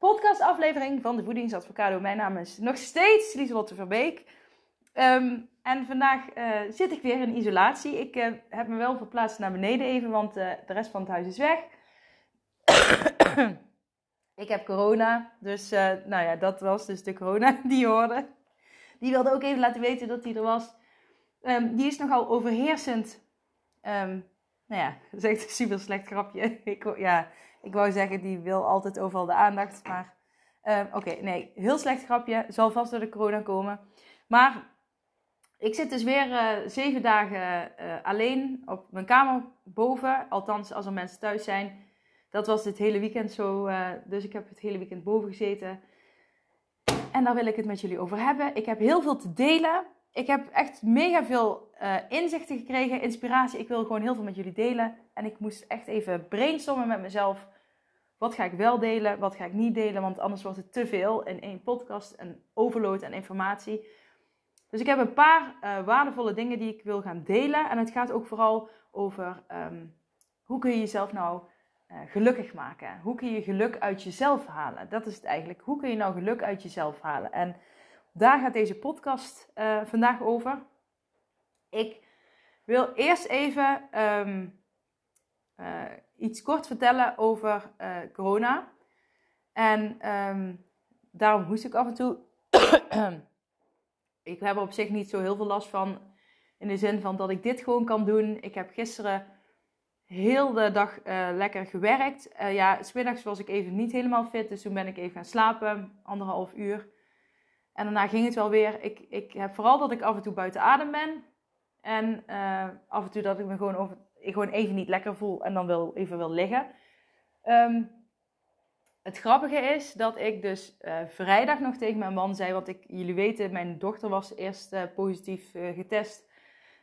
podcastaflevering van de Voedingsadvocado. Mijn naam is nog steeds Lieselotte Verbeek. Um, en vandaag uh, zit ik weer in isolatie. Ik uh, heb me wel verplaatst naar beneden even, want uh, de rest van het huis is weg. ik heb corona, dus nou ja, dat was dus de corona die hoorde. Die wilde ook even laten weten dat die er was. Um, die is nogal overheersend. Um, nou ja, dat is echt een super slecht grapje. Ik, ja, ik wou zeggen, die wil altijd overal de aandacht. Maar uh, oké, nee, heel slecht grapje. Zal vast door de corona komen. Maar ik zit dus weer uh, zeven dagen uh, alleen op mijn kamer boven. Althans, als er mensen thuis zijn. Dat was dit hele weekend zo. Uh, dus ik heb het hele weekend boven gezeten. En daar wil ik het met jullie over hebben. Ik heb heel veel te delen. Ik heb echt mega veel uh, inzichten gekregen, inspiratie. Ik wil gewoon heel veel met jullie delen. En ik moest echt even brainstormen met mezelf. Wat ga ik wel delen, wat ga ik niet delen? Want anders wordt het te veel in één podcast, een overload aan informatie. Dus ik heb een paar uh, waardevolle dingen die ik wil gaan delen. En het gaat ook vooral over um, hoe kun je jezelf nou uh, gelukkig maken? Hoe kun je geluk uit jezelf halen? Dat is het eigenlijk. Hoe kun je nou geluk uit jezelf halen? En daar gaat deze podcast uh, vandaag over. Ik wil eerst even um, uh, iets kort vertellen over uh, corona. En um, daarom moest ik af en toe. ik heb er op zich niet zo heel veel last van. In de zin van dat ik dit gewoon kan doen. Ik heb gisteren heel de dag lekker gewerkt. ja, smiddags was ik even niet helemaal fit. Dus toen ben ik even gaan slapen. Anderhalf uur. En daarna ging het wel weer. Ik, ik heb vooral dat ik af en toe buiten adem ben. En uh, af en toe dat ik me gewoon, over, ik gewoon even niet lekker voel en dan wil, even wil liggen. Um, het grappige is dat ik dus uh, vrijdag nog tegen mijn man zei, want ik, jullie weten, mijn dochter was eerst uh, positief getest.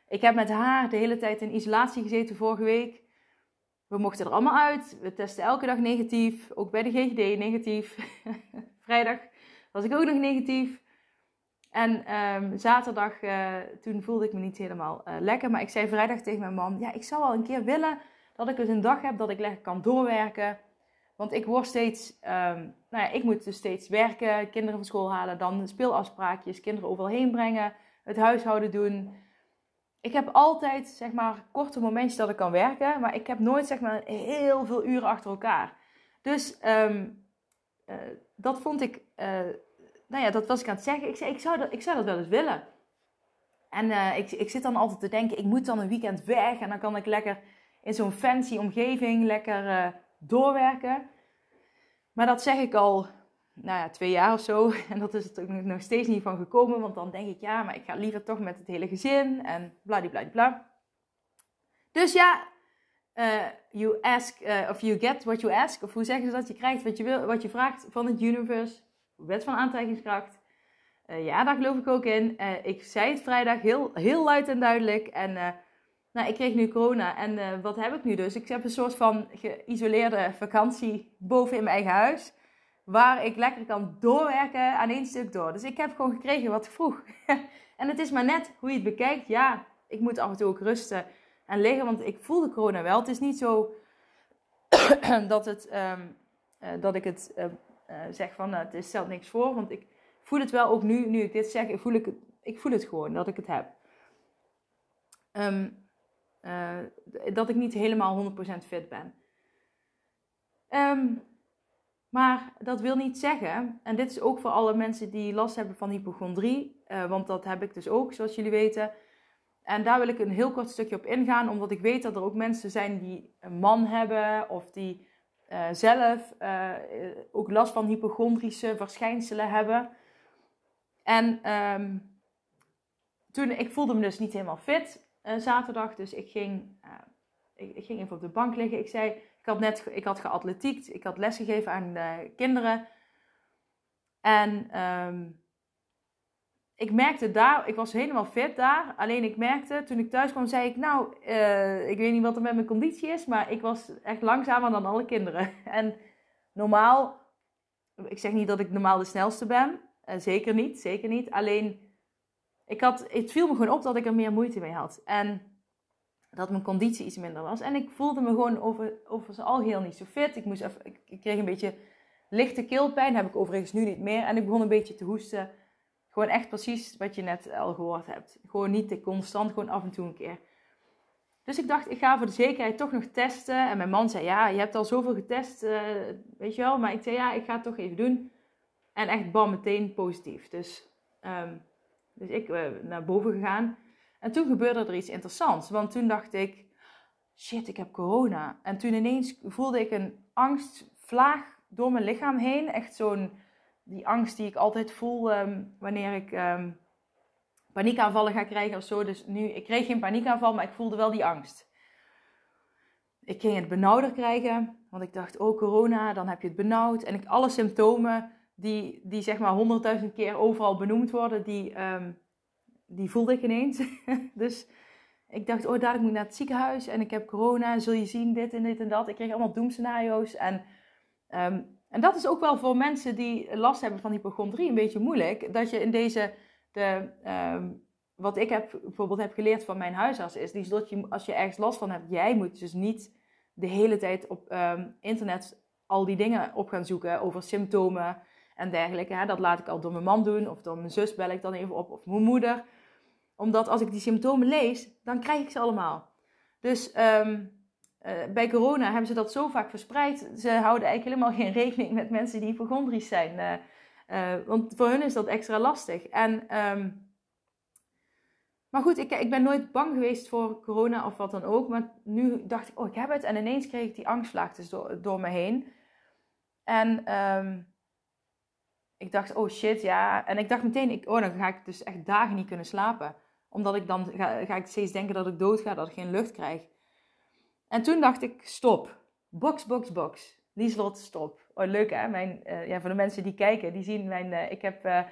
Ik heb met haar de hele tijd in isolatie gezeten vorige week. We mochten er allemaal uit. We testen elke dag negatief. Ook bij de GGD negatief. vrijdag was ik ook nog negatief. En um, zaterdag, uh, toen voelde ik me niet helemaal uh, lekker. Maar ik zei vrijdag tegen mijn man: Ja, ik zou wel een keer willen dat ik dus een dag heb dat ik lekker kan doorwerken. Want ik word steeds, um, nou ja, ik moet dus steeds werken, kinderen van school halen, dan speelafspraakjes, kinderen overal heen brengen, het huishouden doen. Ik heb altijd, zeg maar, korte momentjes dat ik kan werken, maar ik heb nooit, zeg maar, heel veel uren achter elkaar. Dus um, uh, dat vond ik nou ja, dat was ik aan het zeggen. Ik zei, ik zou dat, ik zou dat wel eens willen. En uh, ik, ik zit dan altijd te denken, ik moet dan een weekend weg. En dan kan ik lekker in zo'n fancy omgeving lekker uh, doorwerken. Maar dat zeg ik al, nou ja, twee jaar of zo. En dat is ook nog steeds niet van gekomen. Want dan denk ik, ja, maar ik ga liever toch met het hele gezin. En bladibladibla. Dus ja, uh, you ask, of you get what you ask. Of hoe zeggen ze dat? Je krijgt wat je, wil, wat je vraagt van het universe wet van aantrekkingskracht. Uh, ja, daar geloof ik ook in. Ik zei het vrijdag heel, heel luid en duidelijk. En nou, ik kreeg nu corona. En wat heb ik nu dus? Ik heb een soort van geïsoleerde vakantie boven in mijn eigen huis. Waar ik lekker kan doorwerken aan één stuk door. Dus ik heb gewoon gekregen wat ik vroeg. en het is maar net hoe je het bekijkt. Ja, ik moet af en toe ook rusten en liggen. Want ik voel de corona wel. Het is niet zo dat, het, um, dat ik het uh, zeg van nou, het stelt niks voor. Want ik voel het wel ook nu, nu ik dit zeg, voel, ik, ik voel het gewoon dat ik het heb. Um, uh, dat ik niet helemaal 100% fit ben. Maar dat wil niet zeggen, en dit is ook voor alle mensen die last hebben van hypochondrie, want dat heb ik dus ook, zoals jullie weten. En daar wil ik een heel kort stukje op ingaan, omdat ik weet dat er ook mensen zijn die een man hebben of die uh, zelf uh, ook last van hypochondrische verschijnselen hebben. En ehm, toen, ik voelde me dus niet helemaal fit zaterdag. Dus ik ging, ik, ik, ging even op de bank liggen. Ik zei, ik had net, ik had geatletiekt. Ik had lesgegeven aan kinderen. En um, ik merkte daar, ik was helemaal fit daar. Alleen ik merkte, toen ik thuis kwam, zei ik, nou, uh, ik weet niet wat er met mijn conditie is, maar ik was echt langzamer dan alle kinderen. En normaal, ik zeg niet dat ik normaal de snelste ben, uh, zeker niet, zeker niet. Alleen, ik had, het viel me gewoon op dat ik er meer moeite mee had. En dat mijn conditie iets minder was. En ik voelde me gewoon over, over zijn algeheel niet zo fit. Ik, moest even, ik, ik kreeg een beetje lichte keelpijn, heb ik overigens nu niet meer. En ik begon een beetje te hoesten. Gewoon echt precies wat je net al gehoord hebt. Gewoon niet te constant, gewoon af en toe een keer. Dus ik dacht, ik ga voor de zekerheid toch nog testen. En mijn man zei, ja, je hebt al zoveel getest, uh, weet je wel. Maar ik zei, ja, ik ga het toch even doen. En echt bam, meteen positief. Dus, um, dus ik uh, naar boven gegaan. En toen gebeurde er iets interessants. Want toen dacht ik, shit, ik heb corona. En toen ineens voelde ik een angstvlaag door mijn lichaam heen. Echt zo'n die angst die ik altijd voel um, wanneer ik um, paniekaanvallen ga krijgen of zo. Dus nu, ik kreeg geen paniekaanval, maar ik voelde wel die angst. Ik ging het benauwder krijgen, want ik dacht, oh corona, dan heb je het benauwd. En ik, alle symptomen die, die zeg maar honderdduizend keer overal benoemd worden, die, um, die voelde ik ineens. dus ik dacht, oh dadelijk moet ik naar het ziekenhuis en ik heb corona, zul je zien dit en dit en dat. Ik kreeg allemaal doemscenario's en... En dat is ook wel voor mensen die last hebben van hypochondrie een beetje moeilijk. Dat je in deze, de, ehm, wat ik heb, bijvoorbeeld heb geleerd van mijn huisarts, is dat je, als je ergens last van hebt, jij moet dus niet de hele tijd op um, internet al die dingen op gaan zoeken over symptomen en dergelijke. Hè. Dat laat ik al door mijn man doen, of door mijn zus bel ik dan even op, of mijn moeder. Omdat als ik die symptomen lees, dan krijg ik ze allemaal. Dus um, uh, bij corona hebben ze dat zo vaak verspreid. Ze houden eigenlijk helemaal geen rekening met mensen die hypochondrisch zijn. Uh, uh, want voor hun is dat extra lastig. En, um, maar goed, ik, ik ben nooit bang geweest voor corona of wat dan ook. Maar nu dacht ik, oh, ik heb het. En ineens kreeg ik die angstvlaag dus door, door me heen. En um, ik dacht, oh shit, ja. En ik dacht meteen, ik, oh, dan ga ik dus echt dagen niet kunnen slapen. Omdat ik dan ga, ga ik steeds denken dat ik dood ga, dat ik geen lucht krijg. En toen dacht ik, stop. Box, box, box. Lieslot, stop. Oh, leuk hè? Mijn, uh, ja, voor de mensen die kijken, die zien mijn... Uh, ik heb uh,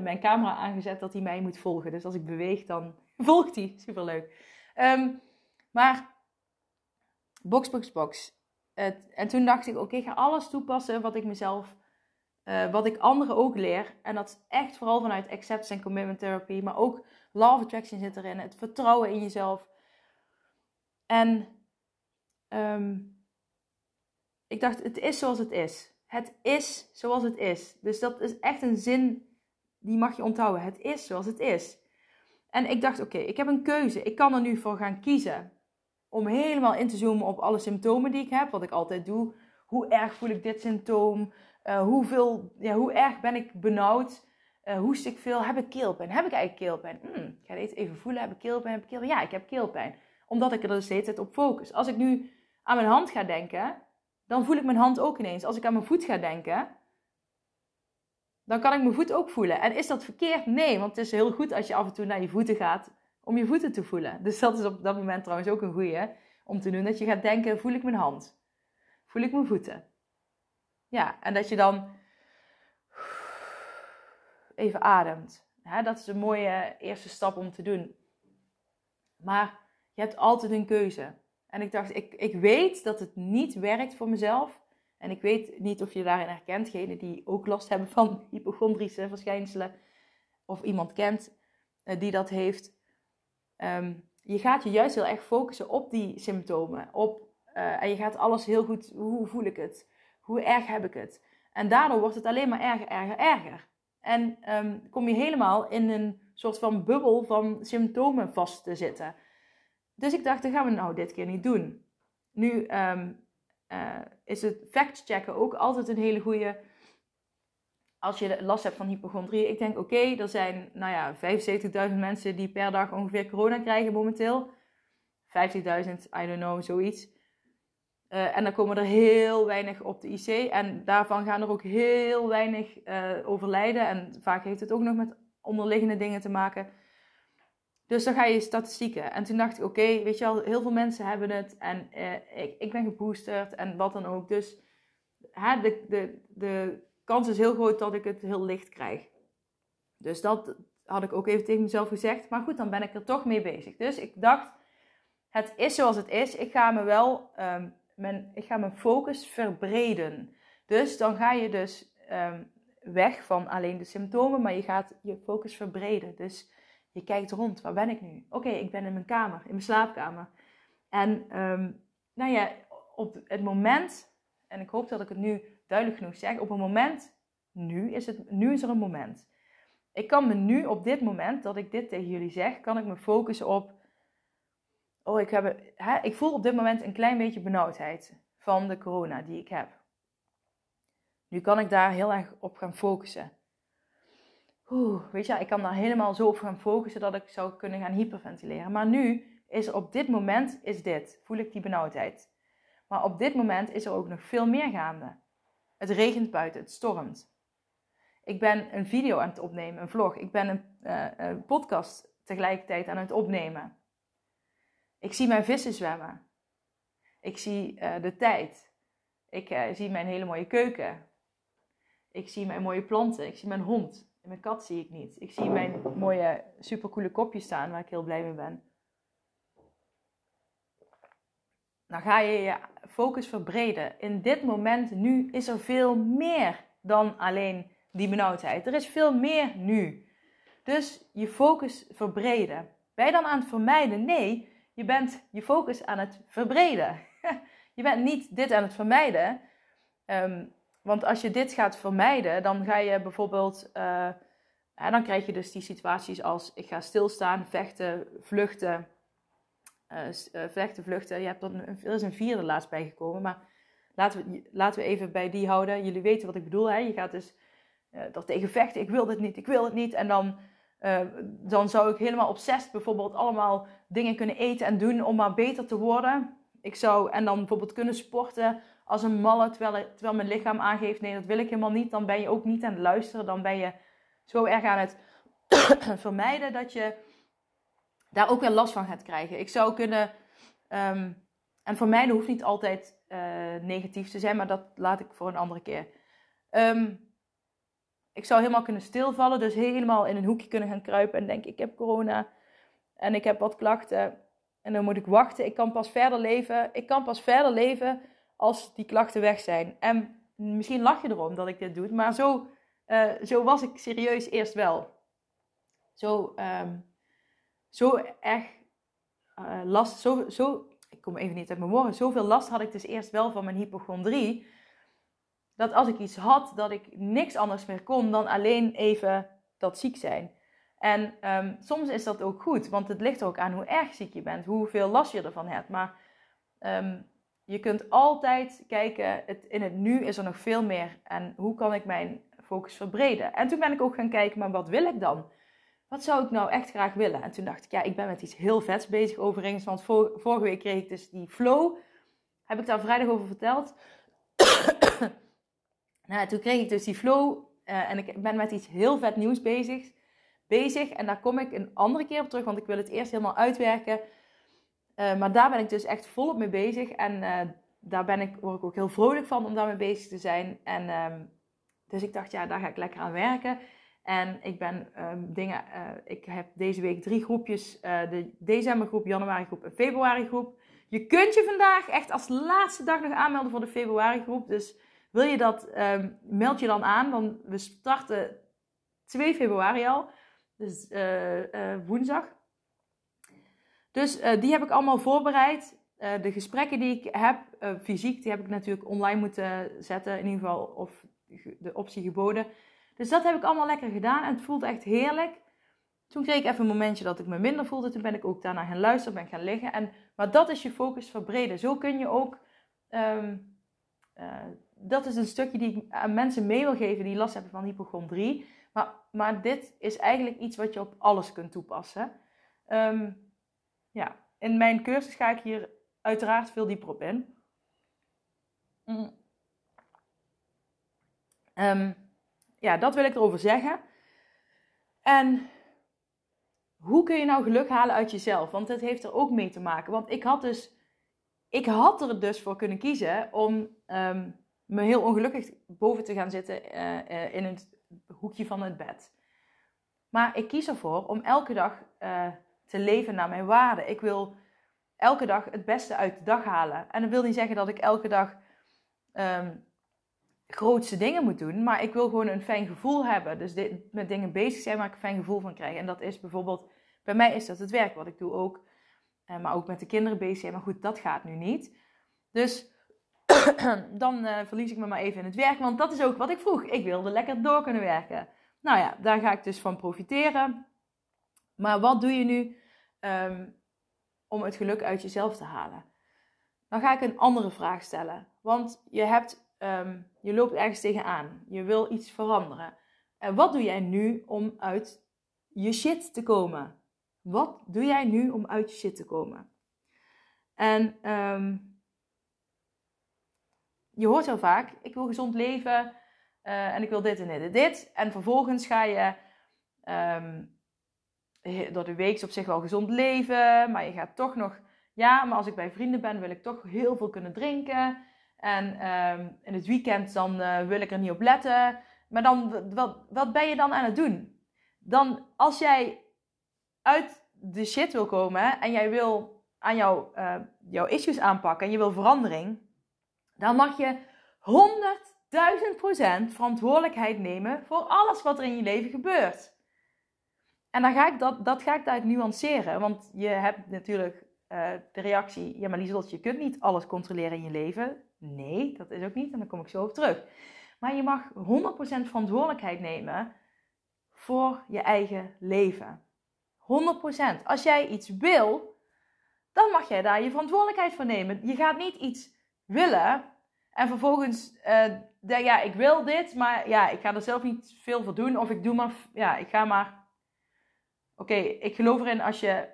mijn camera aangezet dat hij mij moet volgen. Dus als ik beweeg, dan volgt hij. Superleuk. Um, maar, box, box, box. En toen dacht ik, oké, ik ga alles toepassen wat ik mezelf... wat ik anderen ook leer. En dat is echt vooral vanuit acceptance en commitment therapy. Maar ook law attraction zit erin. Het vertrouwen in jezelf. En um, ik dacht, het is zoals het is. Het is zoals het is. Dus dat is echt een zin die mag je onthouden. Het is zoals het is. En ik dacht, oké, ik heb een keuze. Ik kan er nu voor gaan kiezen om helemaal in te zoomen op alle symptomen die ik heb, wat ik altijd doe. Hoe erg voel ik dit symptoom? Uh, hoeveel, ja, hoe erg ben ik benauwd? Uh, hoest ik veel? Heb ik keelpijn? Heb ik eigenlijk keelpijn? Hmm, ik ga dit even voelen. Heb ik keelpijn? Heb ik keelpijn? Ja, ik heb keelpijn. Omdat ik er dus de tijd op focus. Als ik nu aan mijn hand ga denken, dan voel ik mijn hand ook ineens. Als ik aan mijn voet ga denken, dan kan ik mijn voet ook voelen. En is dat verkeerd? Nee, want het is heel goed als je af en toe naar je voeten gaat om je voeten te voelen. Dus dat is op dat moment trouwens ook een goeie om te doen. Dat je gaat denken, voel ik mijn hand? Voel ik mijn voeten? Ja, en dat je dan even ademt. dat is een mooie eerste stap om te doen. Maar je hebt altijd een keuze. En ik dacht, ik, ik weet dat het niet werkt voor mezelf. En ik weet niet of je daarin herkent, degene die ook last hebben van hypochondrische verschijnselen. Of iemand kent uh, die dat heeft. Um, je gaat je juist heel erg focussen op die symptomen. Op, uh, en je gaat alles heel goed, hoe voel ik het? Hoe erg heb ik het? En daardoor wordt het alleen maar erger, erger, erger. En um, kom je helemaal in een soort van bubbel van symptomen vast te zitten. Dus ik dacht, dat gaan we nou dit keer niet doen. Nu um, uh, is het fact-checken ook altijd een hele goede. Als je last hebt van hypochondrie. Ik denk, oké, er zijn nou ja, 75.000 mensen die per dag ongeveer corona krijgen momenteel. 50.000, I don't know, zoiets. Uh, en dan komen er heel weinig op de IC. En daarvan gaan er ook heel weinig uh, overlijden. En vaak heeft het ook nog met onderliggende dingen te maken. Dus dan ga je statistieken. En toen dacht ik, oké, weet je wel, heel veel mensen hebben het. En uh, ik, ik ben geboosterd en wat dan ook. Dus hè, de, de, de kans is heel groot dat ik het heel licht krijg. Dus dat had ik ook even tegen mezelf gezegd. Maar goed, dan ben ik er toch mee bezig. Dus ik dacht, het is zoals het is. Ik ga me wel, um, mijn, ik ga mijn focus verbreden. Dus dan ga je dus um, weg van alleen de symptomen, maar je gaat je focus verbreden. Dus je kijkt rond, waar ben ik nu? Oké, ik ben in mijn kamer, in mijn slaapkamer. En um, nou ja, op het moment, en ik hoop dat ik het nu duidelijk genoeg zeg, op een moment, nu is, het, nu is er een moment. Ik kan me nu op dit moment, dat ik dit tegen jullie zeg, kan ik me focussen op, oh ik, heb, hè, ik voel op dit moment een klein beetje benauwdheid van de corona die ik heb. Nu kan ik daar heel erg op gaan focussen. Weet je, ik kan daar helemaal zo op gaan focussen dat ik zou kunnen gaan hyperventileren. Maar nu is op dit moment is dit, voel ik die benauwdheid. Maar op dit moment is er ook nog veel meer gaande. Het regent buiten, het stormt. Ik ben een video aan het opnemen, een vlog. Ik ben een, een podcast tegelijkertijd aan het opnemen. Ik zie mijn vissen zwemmen. Ik zie uh, de tijd. Ik uh, zie mijn hele mooie keuken. Ik zie mijn mooie planten. Ik zie mijn hond. En mijn kat zie ik niet. Ik zie mijn mooie, supercoole kopje staan waar ik heel blij mee ben. Dan ga je je focus verbreden. In dit moment, nu, is er veel meer dan alleen die benauwdheid. Er is veel meer nu. Dus je focus verbreden. Ben je dan aan het vermijden? Nee, je bent je focus aan het verbreden. je bent niet dit aan het vermijden. Um, want als je dit gaat vermijden, dan ga je bijvoorbeeld. Uh, dan krijg je dus die situaties als ik ga stilstaan, vechten, vluchten. Uh, vechten, vluchten. Je hebt er, er is een vierde laatst bijgekomen, maar laten we, laten we even bij die houden. Jullie weten wat ik bedoel. Hè? Je gaat dus uh, tegen vechten. Ik wil dit niet, ik wil het niet. En dan, dan zou ik helemaal obsessief bijvoorbeeld allemaal dingen kunnen eten en doen om maar beter te worden. Ik zou, en dan bijvoorbeeld kunnen sporten als een malle, terwijl, terwijl mijn lichaam aangeeft, nee, dat wil ik helemaal niet. Dan ben je ook niet aan het luisteren. Dan ben je zo erg aan het vermijden dat je daar ook weer last van gaat krijgen. Ik zou kunnen, um, en vermijden hoeft niet altijd uh, negatief te zijn, maar dat laat ik voor een andere keer. Um, ik zou helemaal kunnen stilvallen, dus helemaal in een hoekje kunnen gaan kruipen en denken: ik heb corona en ik heb wat klachten. En dan moet ik wachten. Ik kan pas verder leven. Ik kan pas verder leven als die klachten weg zijn. En misschien lach je erom dat ik dit doe, maar zo, uh, zo was ik serieus eerst wel. Zo, um, zo erg uh, last, zo, zo, ik kom even niet uit mijn woorden, zoveel last had ik dus eerst wel van mijn hypochondrie. Dat als ik iets had, dat ik niks anders meer kon dan alleen even dat ziek zijn. En um, soms is dat ook goed, want het ligt er ook aan hoe erg ziek je bent, hoeveel last je ervan hebt. Maar um, je kunt altijd kijken, het, in het nu is er nog veel meer. En hoe kan ik mijn focus verbreden? En toen ben ik ook gaan kijken, maar wat wil ik dan? Wat zou ik nou echt graag willen? En toen dacht ik, ja, ik ben met iets heel vets bezig overigens. Want vorige week kreeg ik dus die flow. Heb ik daar vrijdag over verteld. nou, toen kreeg ik dus die flow. Uh, en ik ben met iets heel vet nieuws bezig. bezig. En daar kom ik een andere keer op terug. Want ik wil het eerst helemaal uitwerken. Uh, maar daar ben ik dus echt volop mee bezig. En uh, daar ben ik, word ik ook heel vrolijk van om daarmee bezig te zijn. En um, dus ik dacht, ja, daar ga ik lekker aan werken. En ik ben um, dingen, uh, ik heb deze week drie groepjes: de decembergroep, januari groep en februari groep. Je kunt je vandaag echt als laatste dag nog aanmelden voor de februari groep. Dus wil je dat, um, meld je dan aan. Dan we starten 2 februari al. Dus woensdag. Dus uh, die heb ik allemaal voorbereid. Uh, de gesprekken die ik heb, uh, fysiek, die heb ik natuurlijk online moeten zetten. In ieder geval, of de optie geboden. Dus dat heb ik allemaal lekker gedaan en het voelt echt heerlijk. Toen kreeg ik even een momentje dat ik me minder voelde. Toen ben ik ook daarna gaan luisteren, ben gaan liggen. En, maar dat is je focus verbreden. Zo kun je ook... Um, dat is een stukje die ik aan mensen mee wil geven die last hebben van hypochondrie. Maar, maar dit is eigenlijk iets wat je op alles kunt toepassen. Um, ja, in mijn cursus ga ik hier uiteraard veel dieper op in. Um, ja, dat wil ik erover zeggen. En hoe kun je nou geluk halen uit jezelf? Want dat heeft er ook mee te maken. Want ik had dus, ik had er dus voor kunnen kiezen om ehm, me heel ongelukkig boven te gaan zitten uh, uh, in het hoekje van het bed. Maar ik kies ervoor om elke dag uh, te leven naar mijn waarde. Ik wil elke dag het beste uit de dag halen. En dat wil niet zeggen dat ik elke dag um, grootste dingen moet doen. Maar ik wil gewoon een fijn gevoel hebben. Dus dit, met dingen bezig zijn waar ik een fijn gevoel van krijg. En dat is bijvoorbeeld, bij mij is dat het werk wat ik doe ook. Uh, maar ook met de kinderen bezig zijn. Maar goed, dat gaat nu niet. Dus dan uh, verlies ik me maar even in het werk. Want dat is ook wat ik vroeg. Ik wilde lekker door kunnen werken. Nou ja, daar ga ik dus van profiteren. Maar wat doe je nu um, om het geluk uit jezelf te halen? Dan ga ik een andere vraag stellen. Want je, hebt, um, je loopt ergens tegenaan. Je wil iets veranderen. En wat doe jij nu om uit je shit te komen? Wat doe jij nu om uit je shit te komen? En um, je hoort heel vaak: ik wil gezond leven uh, en ik wil dit en dit en dit. En vervolgens ga je door de week op zich wel gezond leven, maar je gaat toch nog, ja, maar als ik bij vrienden ben, wil ik toch heel veel kunnen drinken. En um, in het weekend dan uh, wil ik er niet op letten. Maar dan, wat, wat ben je dan aan het doen? Dan, als jij uit de shit wil komen en jij wil aan jou, uh, jouw issues aanpakken en je wil verandering, dan mag je 100.000% verantwoordelijkheid nemen voor alles wat er in je leven gebeurt. En dan ga ik dat, dat ga ik daar nuanceren. Want je hebt natuurlijk uh, de reactie: ja, maar Lieselt, je kunt niet alles controleren in je leven. Nee, dat is ook niet. En daar kom ik zo op terug. Maar je mag 100% verantwoordelijkheid nemen voor je eigen leven. 100%. Als jij iets wil, dan mag jij daar je verantwoordelijkheid voor nemen. Je gaat niet iets willen en vervolgens denk ja, ik wil dit, maar ja, ik ga er zelf niet veel voor doen. Of ik doe maar, ja, ik ga maar Oké, ik geloof erin als je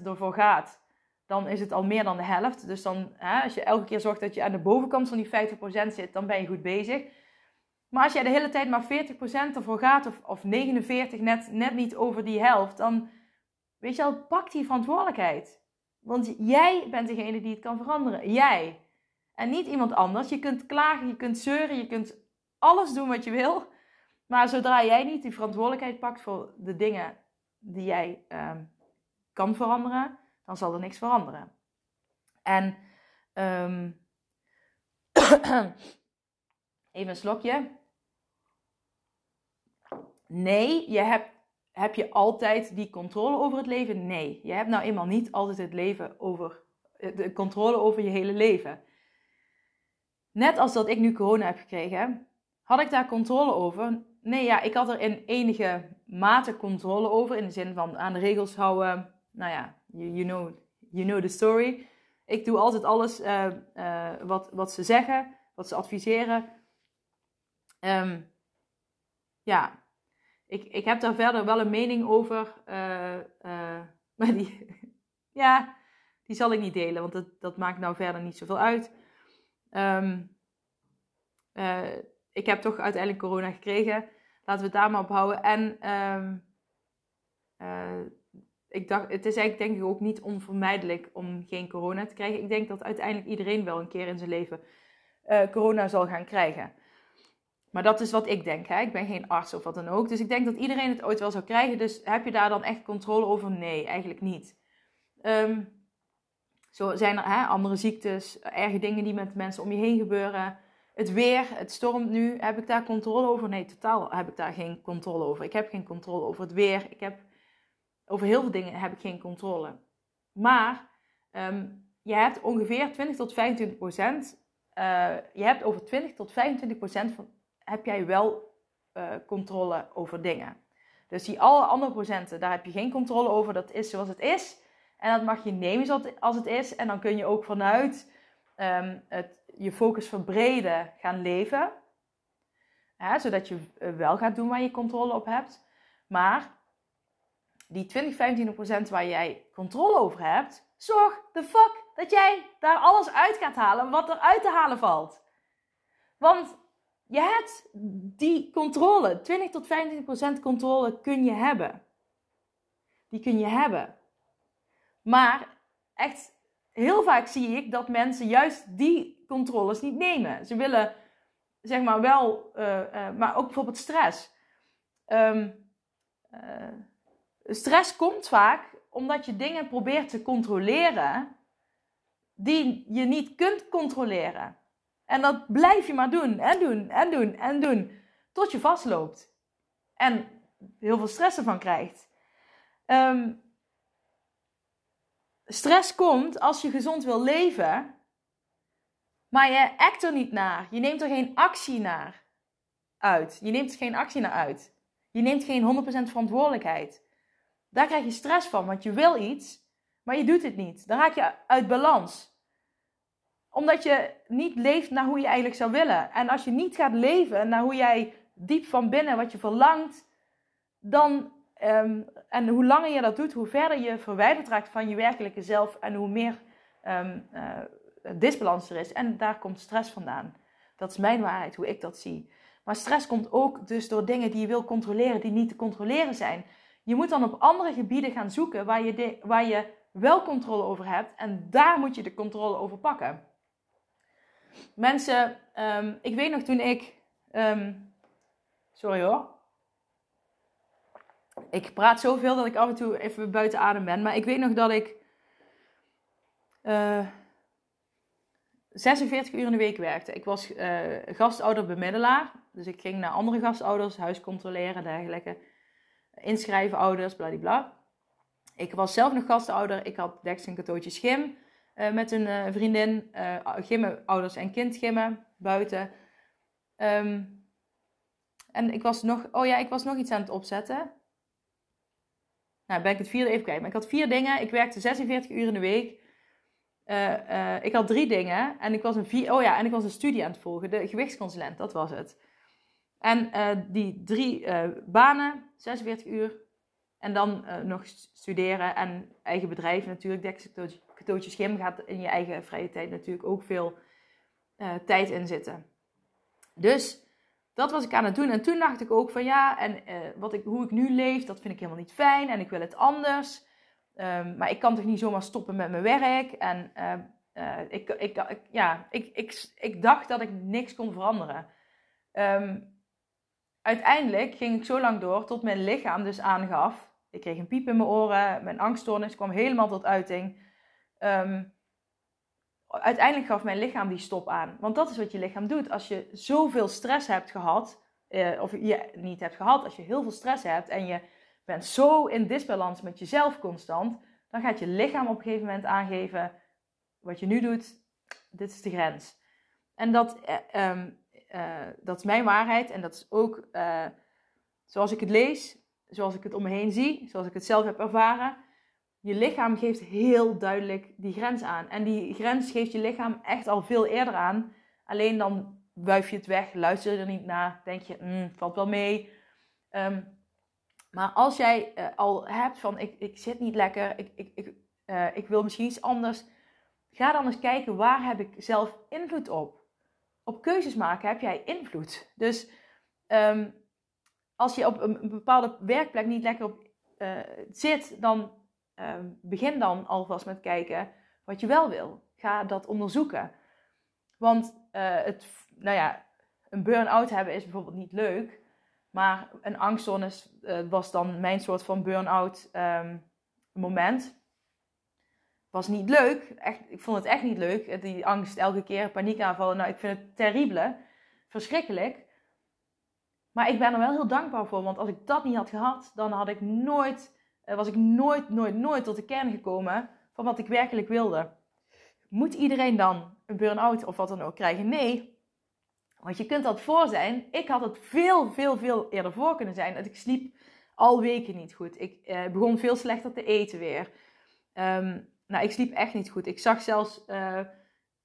51% ervoor gaat, dan is het al meer dan de helft. Dus dan, hè, als je elke keer zorgt dat je aan de bovenkant van die 50% zit, dan ben je goed bezig. Maar als jij de hele tijd maar 40% ervoor gaat, of, of 49, net, net niet over die helft, dan, weet je wel, pak die verantwoordelijkheid. Want jij bent degene die het kan veranderen. Jij. En niet iemand anders. Je kunt klagen, je kunt zeuren, je kunt alles doen wat je wil. Maar zodra jij niet die verantwoordelijkheid pakt voor de dingen die jij um, kan veranderen, dan zal er niks veranderen. En um, even een slokje. Nee, je hebt, heb je altijd die controle over het leven? Nee, je hebt nou eenmaal niet altijd het leven over, de controle over je hele leven. Net als dat ik nu corona heb gekregen, had ik daar controle over? Nee, ja, ik had er in enige mate controle over. In de zin van aan de regels houden. Nou ja, you, know, you know the story. Ik doe altijd alles uh, uh, wat, wat ze zeggen, wat ze adviseren. Um, ja, ik, ik heb daar verder wel een mening over. Uh, maar die, ja, die zal ik niet delen, want dat, dat maakt nou verder niet zoveel uit. Um, ik heb toch uiteindelijk corona gekregen. Laten we het daar maar op houden. En um, uh, ik dacht, het is eigenlijk denk ik ook niet onvermijdelijk om geen corona te krijgen. Ik denk dat uiteindelijk iedereen wel een keer in zijn leven uh, corona zal gaan krijgen. Maar dat is wat ik denk. Hè? Ik ben geen arts of wat dan ook. Dus ik denk dat iedereen het ooit wel zou krijgen. Dus heb je daar dan echt controle over? Nee, eigenlijk niet. Um, zo zijn er hè, andere ziektes, erge dingen die met mensen om je heen gebeuren. Het weer, het stormt nu. Heb ik daar controle over? Nee, totaal heb ik daar geen controle over. Ik heb geen controle over het weer. Ik heb, over heel veel dingen heb ik geen controle. Maar um, je hebt ongeveer 20 tot 25 procent. Uh, je hebt over 20 tot 25 procent van, heb jij wel uh, controle over dingen. Dus die alle andere procenten, daar heb je geen controle over. Dat is zoals het is. En dat mag je nemen als het is. En dan kun je ook vanuit um, het je focus verbreden gaan leven. Hè, zodat je eh, wel gaat doen waar je controle op hebt. Maar die 20, 25% waar jij controle over hebt, zorg de fuck dat jij daar alles uit gaat halen wat er uit te halen valt. Want je hebt die controle, 20 tot 25% controle kun je hebben. Die kun je hebben. Maar echt heel vaak zie ik dat mensen juist die controles niet nemen. Ze willen, zeg maar wel, uh, uh, maar ook bijvoorbeeld stress. Um, uh, stress komt vaak omdat je dingen probeert te controleren die je niet kunt controleren. En dat blijf je maar doen en doen en doen en doen. Tot je vastloopt. En heel veel stress ervan krijgt. Um, stress komt als je gezond wil leven. Maar je act er niet naar. Je neemt er geen actie naar uit. Je neemt er geen actie naar uit. Je neemt geen 100% verantwoordelijkheid. Daar krijg je stress van, want je wil iets, maar je doet het niet. Dan raak je uit balans omdat je niet leeft naar hoe je eigenlijk zou willen. En als je niet gaat leven naar hoe jij diep van binnen wat je verlangt, dan, ehm, en hoe langer je dat doet, hoe verder je verwijderd raakt van je werkelijke zelf en hoe meer um, uh, disbalans er is. En daar komt stress vandaan. Dat is mijn waarheid, hoe ik dat zie. Maar stress komt ook dus door dingen die je wil controleren, die niet te controleren zijn. Je moet dan op andere gebieden gaan zoeken waar je, waar je wel controle over hebt. En daar moet je de controle over pakken. Mensen, um, ik weet nog toen ik. Um, sorry hoor. Ik praat zoveel dat ik af en toe even buiten adem ben. Maar ik weet nog dat ik. Uh, 46 uur in de week werkte. Ik was uh, gastouder bemiddelaar. Dus ik ging naar andere gastouders, huis controleren, dergelijke. Inschrijven ouders, bladibla. Ik was zelf nog gastouder. Ik had Dex een cadeautje schim. Uh, met een uh, vriendin. Uh, gimmen, ouders en kind gimmen, buiten. Um, en ik was nog, oh ja, ik was nog iets aan het opzetten. Nou, ben ik het vierde even kwijt. Maar ik had vier dingen. Ik werkte 46 uur in de week. Ik had drie dingen. En ik was een oh ja, en ik was een studie aan het volgen. De gewichtsconsulent, dat was het. En die drie banen, 46 uur. En dan nog studeren en eigen bedrijf natuurlijk. Cadeautje schim gaat in je eigen vrije tijd natuurlijk ook veel tijd in zitten. Dus dat was ik aan het doen. En toen dacht ik ook van ja, en wat ik, hoe ik nu leef, dat vind ik helemaal niet fijn. En ik wil het anders. Um, maar ik kan toch niet zomaar stoppen met mijn werk. En uh, ik, ik, ik, ja, ik, ik, ik dacht dat ik niks kon veranderen. Um, uiteindelijk ging ik zo lang door tot mijn lichaam dus aangaf. Ik kreeg een piep in mijn oren. Mijn angststoornis kwam helemaal tot uiting. Uiteindelijk gaf mijn lichaam die stop aan. Want dat is wat je lichaam doet. Als je zoveel stress hebt gehad, uh, of je niet hebt gehad, als je heel veel stress hebt en je bent zo in disbalans met jezelf constant, dan gaat je lichaam op een gegeven moment aangeven: wat je nu doet, dit is de grens. En dat, uh, um, uh, dat is mijn waarheid en dat is ook zoals ik het lees, zoals ik het om me heen zie, zoals ik het zelf heb ervaren je lichaam geeft heel duidelijk die grens aan. En die grens geeft je lichaam echt al veel eerder aan. Alleen dan wuif je het weg, luister je er niet naar, denk je, mm, valt wel mee. Um, maar als jij uh, al hebt van, ik, ik zit niet lekker, ik, ik, ik, uh, ik wil misschien iets anders. Ga dan eens kijken, waar heb ik zelf invloed op? Op keuzes maken heb jij invloed. Dus um, als je op een, bepaalde werkplek niet lekker op uh, zit, dan Ehm, begin dan alvast met kijken wat je wel wil. Ga dat onderzoeken. Want het, nou ja, een burn-out hebben is bijvoorbeeld niet leuk. Maar een angstzone uh, was dan mijn soort van burn-out um, moment. Was niet leuk. Echt, ik vond het echt niet leuk. Die angst elke keer, paniekaanvallen. Nou, ik vind het terrible. Verschrikkelijk. Maar ik ben er wel heel dankbaar voor. Want als ik dat niet had gehad, dan had ik nooit uh, was ik nooit, nooit, nooit tot de kern gekomen van wat ik werkelijk wilde. Moet iedereen dan een burn-out of wat dan ook krijgen? Nee. Want je kunt dat voor zijn. Ik had het veel, veel, veel eerder voor kunnen zijn. Dat ik sliep al weken niet goed. Ik uh, begon veel slechter te eten weer. Um, nou, ik sliep echt niet goed. Ik zag zelfs, uh,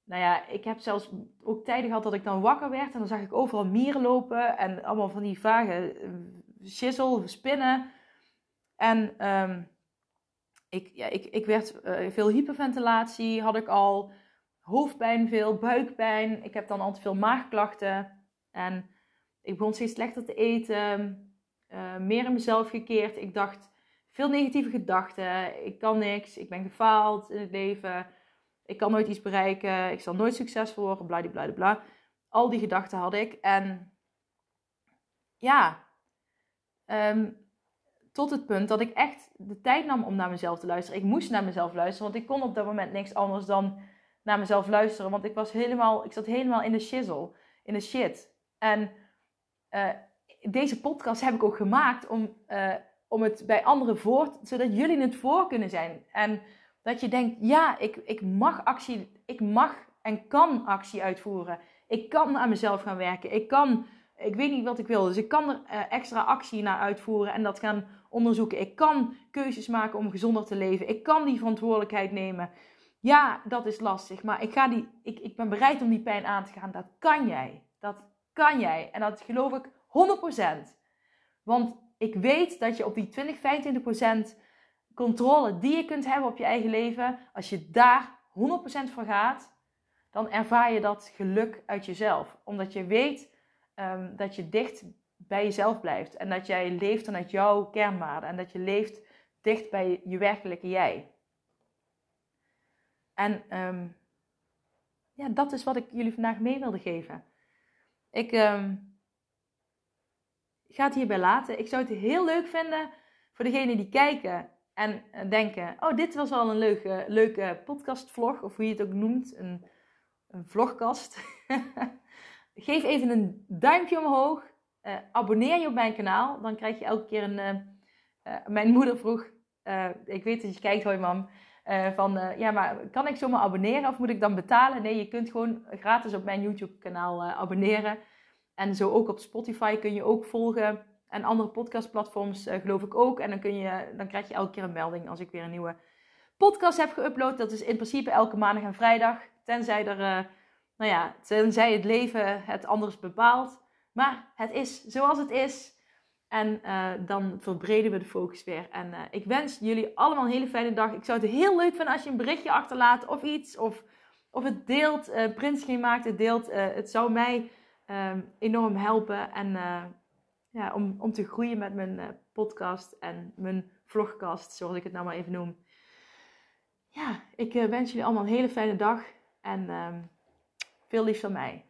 nou ja, ik heb zelfs ook tijden gehad dat ik dan wakker werd. En dan zag ik overal mieren lopen en allemaal van die vage uh, shizzle, spinnen. En um, ik, ja, ik, ik werd veel hyperventilatie, had ik al. Hoofdpijn veel, buikpijn. Ik heb dan altijd veel maagklachten. En ik begon steeds slechter te eten. Uh, meer in mezelf gekeerd. Ik dacht veel negatieve gedachten. Ik kan niks. Ik ben gefaald in het leven. Ik kan nooit iets bereiken. Ik zal nooit succesvol worden. Bladibladibla. Bla, bla. Al die gedachten had ik. En ja, um, tot het punt dat ik echt de tijd nam om naar mezelf te luisteren. Ik moest naar mezelf luisteren, want ik kon op dat moment niks anders dan naar mezelf luisteren. Want ik was helemaal, ik zat helemaal in de shizzle, in de shit. En uh, deze podcast heb ik ook gemaakt om, uh, om het bij anderen voor, zodat jullie het voor kunnen zijn. En dat je denkt, ja, ik, ik mag actie, ik mag en kan actie uitvoeren. Ik kan aan mezelf gaan werken. Ik kan, ik weet niet wat ik wil, dus ik kan er uh, extra actie naar uitvoeren en dat gaan onderzoeken. Ik kan keuzes maken om gezonder te leven. Ik kan die verantwoordelijkheid nemen. Ja, dat is lastig, maar ik, ga die, ik, ik ben bereid om die pijn aan te gaan. Dat kan jij. Dat kan jij. En dat geloof ik 100%. Want ik weet dat je op die 20, 25% controle die je kunt hebben op je eigen leven, als je daar 100% voor gaat, dan ervaar je dat geluk uit jezelf. Omdat je weet um, dat je dicht bij jezelf blijft. En dat jij leeft vanuit jouw kernwaarden. En dat je leeft dicht bij je werkelijke jij. En um, ja, dat is wat ik jullie vandaag mee wilde geven. Ik um, ga het hierbij laten. Ik zou het heel leuk vinden voor degenen die kijken en denken: Oh, dit was al een leuke, leuke podcastvlog, of hoe je het ook noemt, een, een vlogkast. Geef even een duimpje omhoog. Uh, abonneer je op mijn kanaal. Dan krijg je elke keer een. Uh, mijn moeder vroeg. ik weet dat je kijkt, hoi mam. Van ja, maar kan ik zomaar abonneren of moet ik dan betalen? Nee, je kunt gewoon gratis op mijn YouTube-kanaal abonneren. En zo ook op Spotify kun je ook volgen. En andere podcastplatforms geloof ik ook. En dan, kun je, dan krijg je elke keer een melding als ik weer een nieuwe podcast heb geüpload. Dat is in principe elke maandag en vrijdag. Tenzij er, nou ja, tenzij het leven het anders bepaalt. Maar het is zoals het is. En uh, dan verbreden we de focus weer. En uh, ik wens jullie allemaal een hele fijne dag. Ik zou het heel leuk vinden als je een berichtje achterlaat of iets. Of, of het deelt. Uh, maakt het deelt. het zou mij ehm, enorm helpen. En ja, om, om te groeien met mijn podcast en mijn vlogcast. Zoals ik het nou maar even noem. Ja, ik wens jullie allemaal een hele fijne dag. En ehm, veel liefs van mij.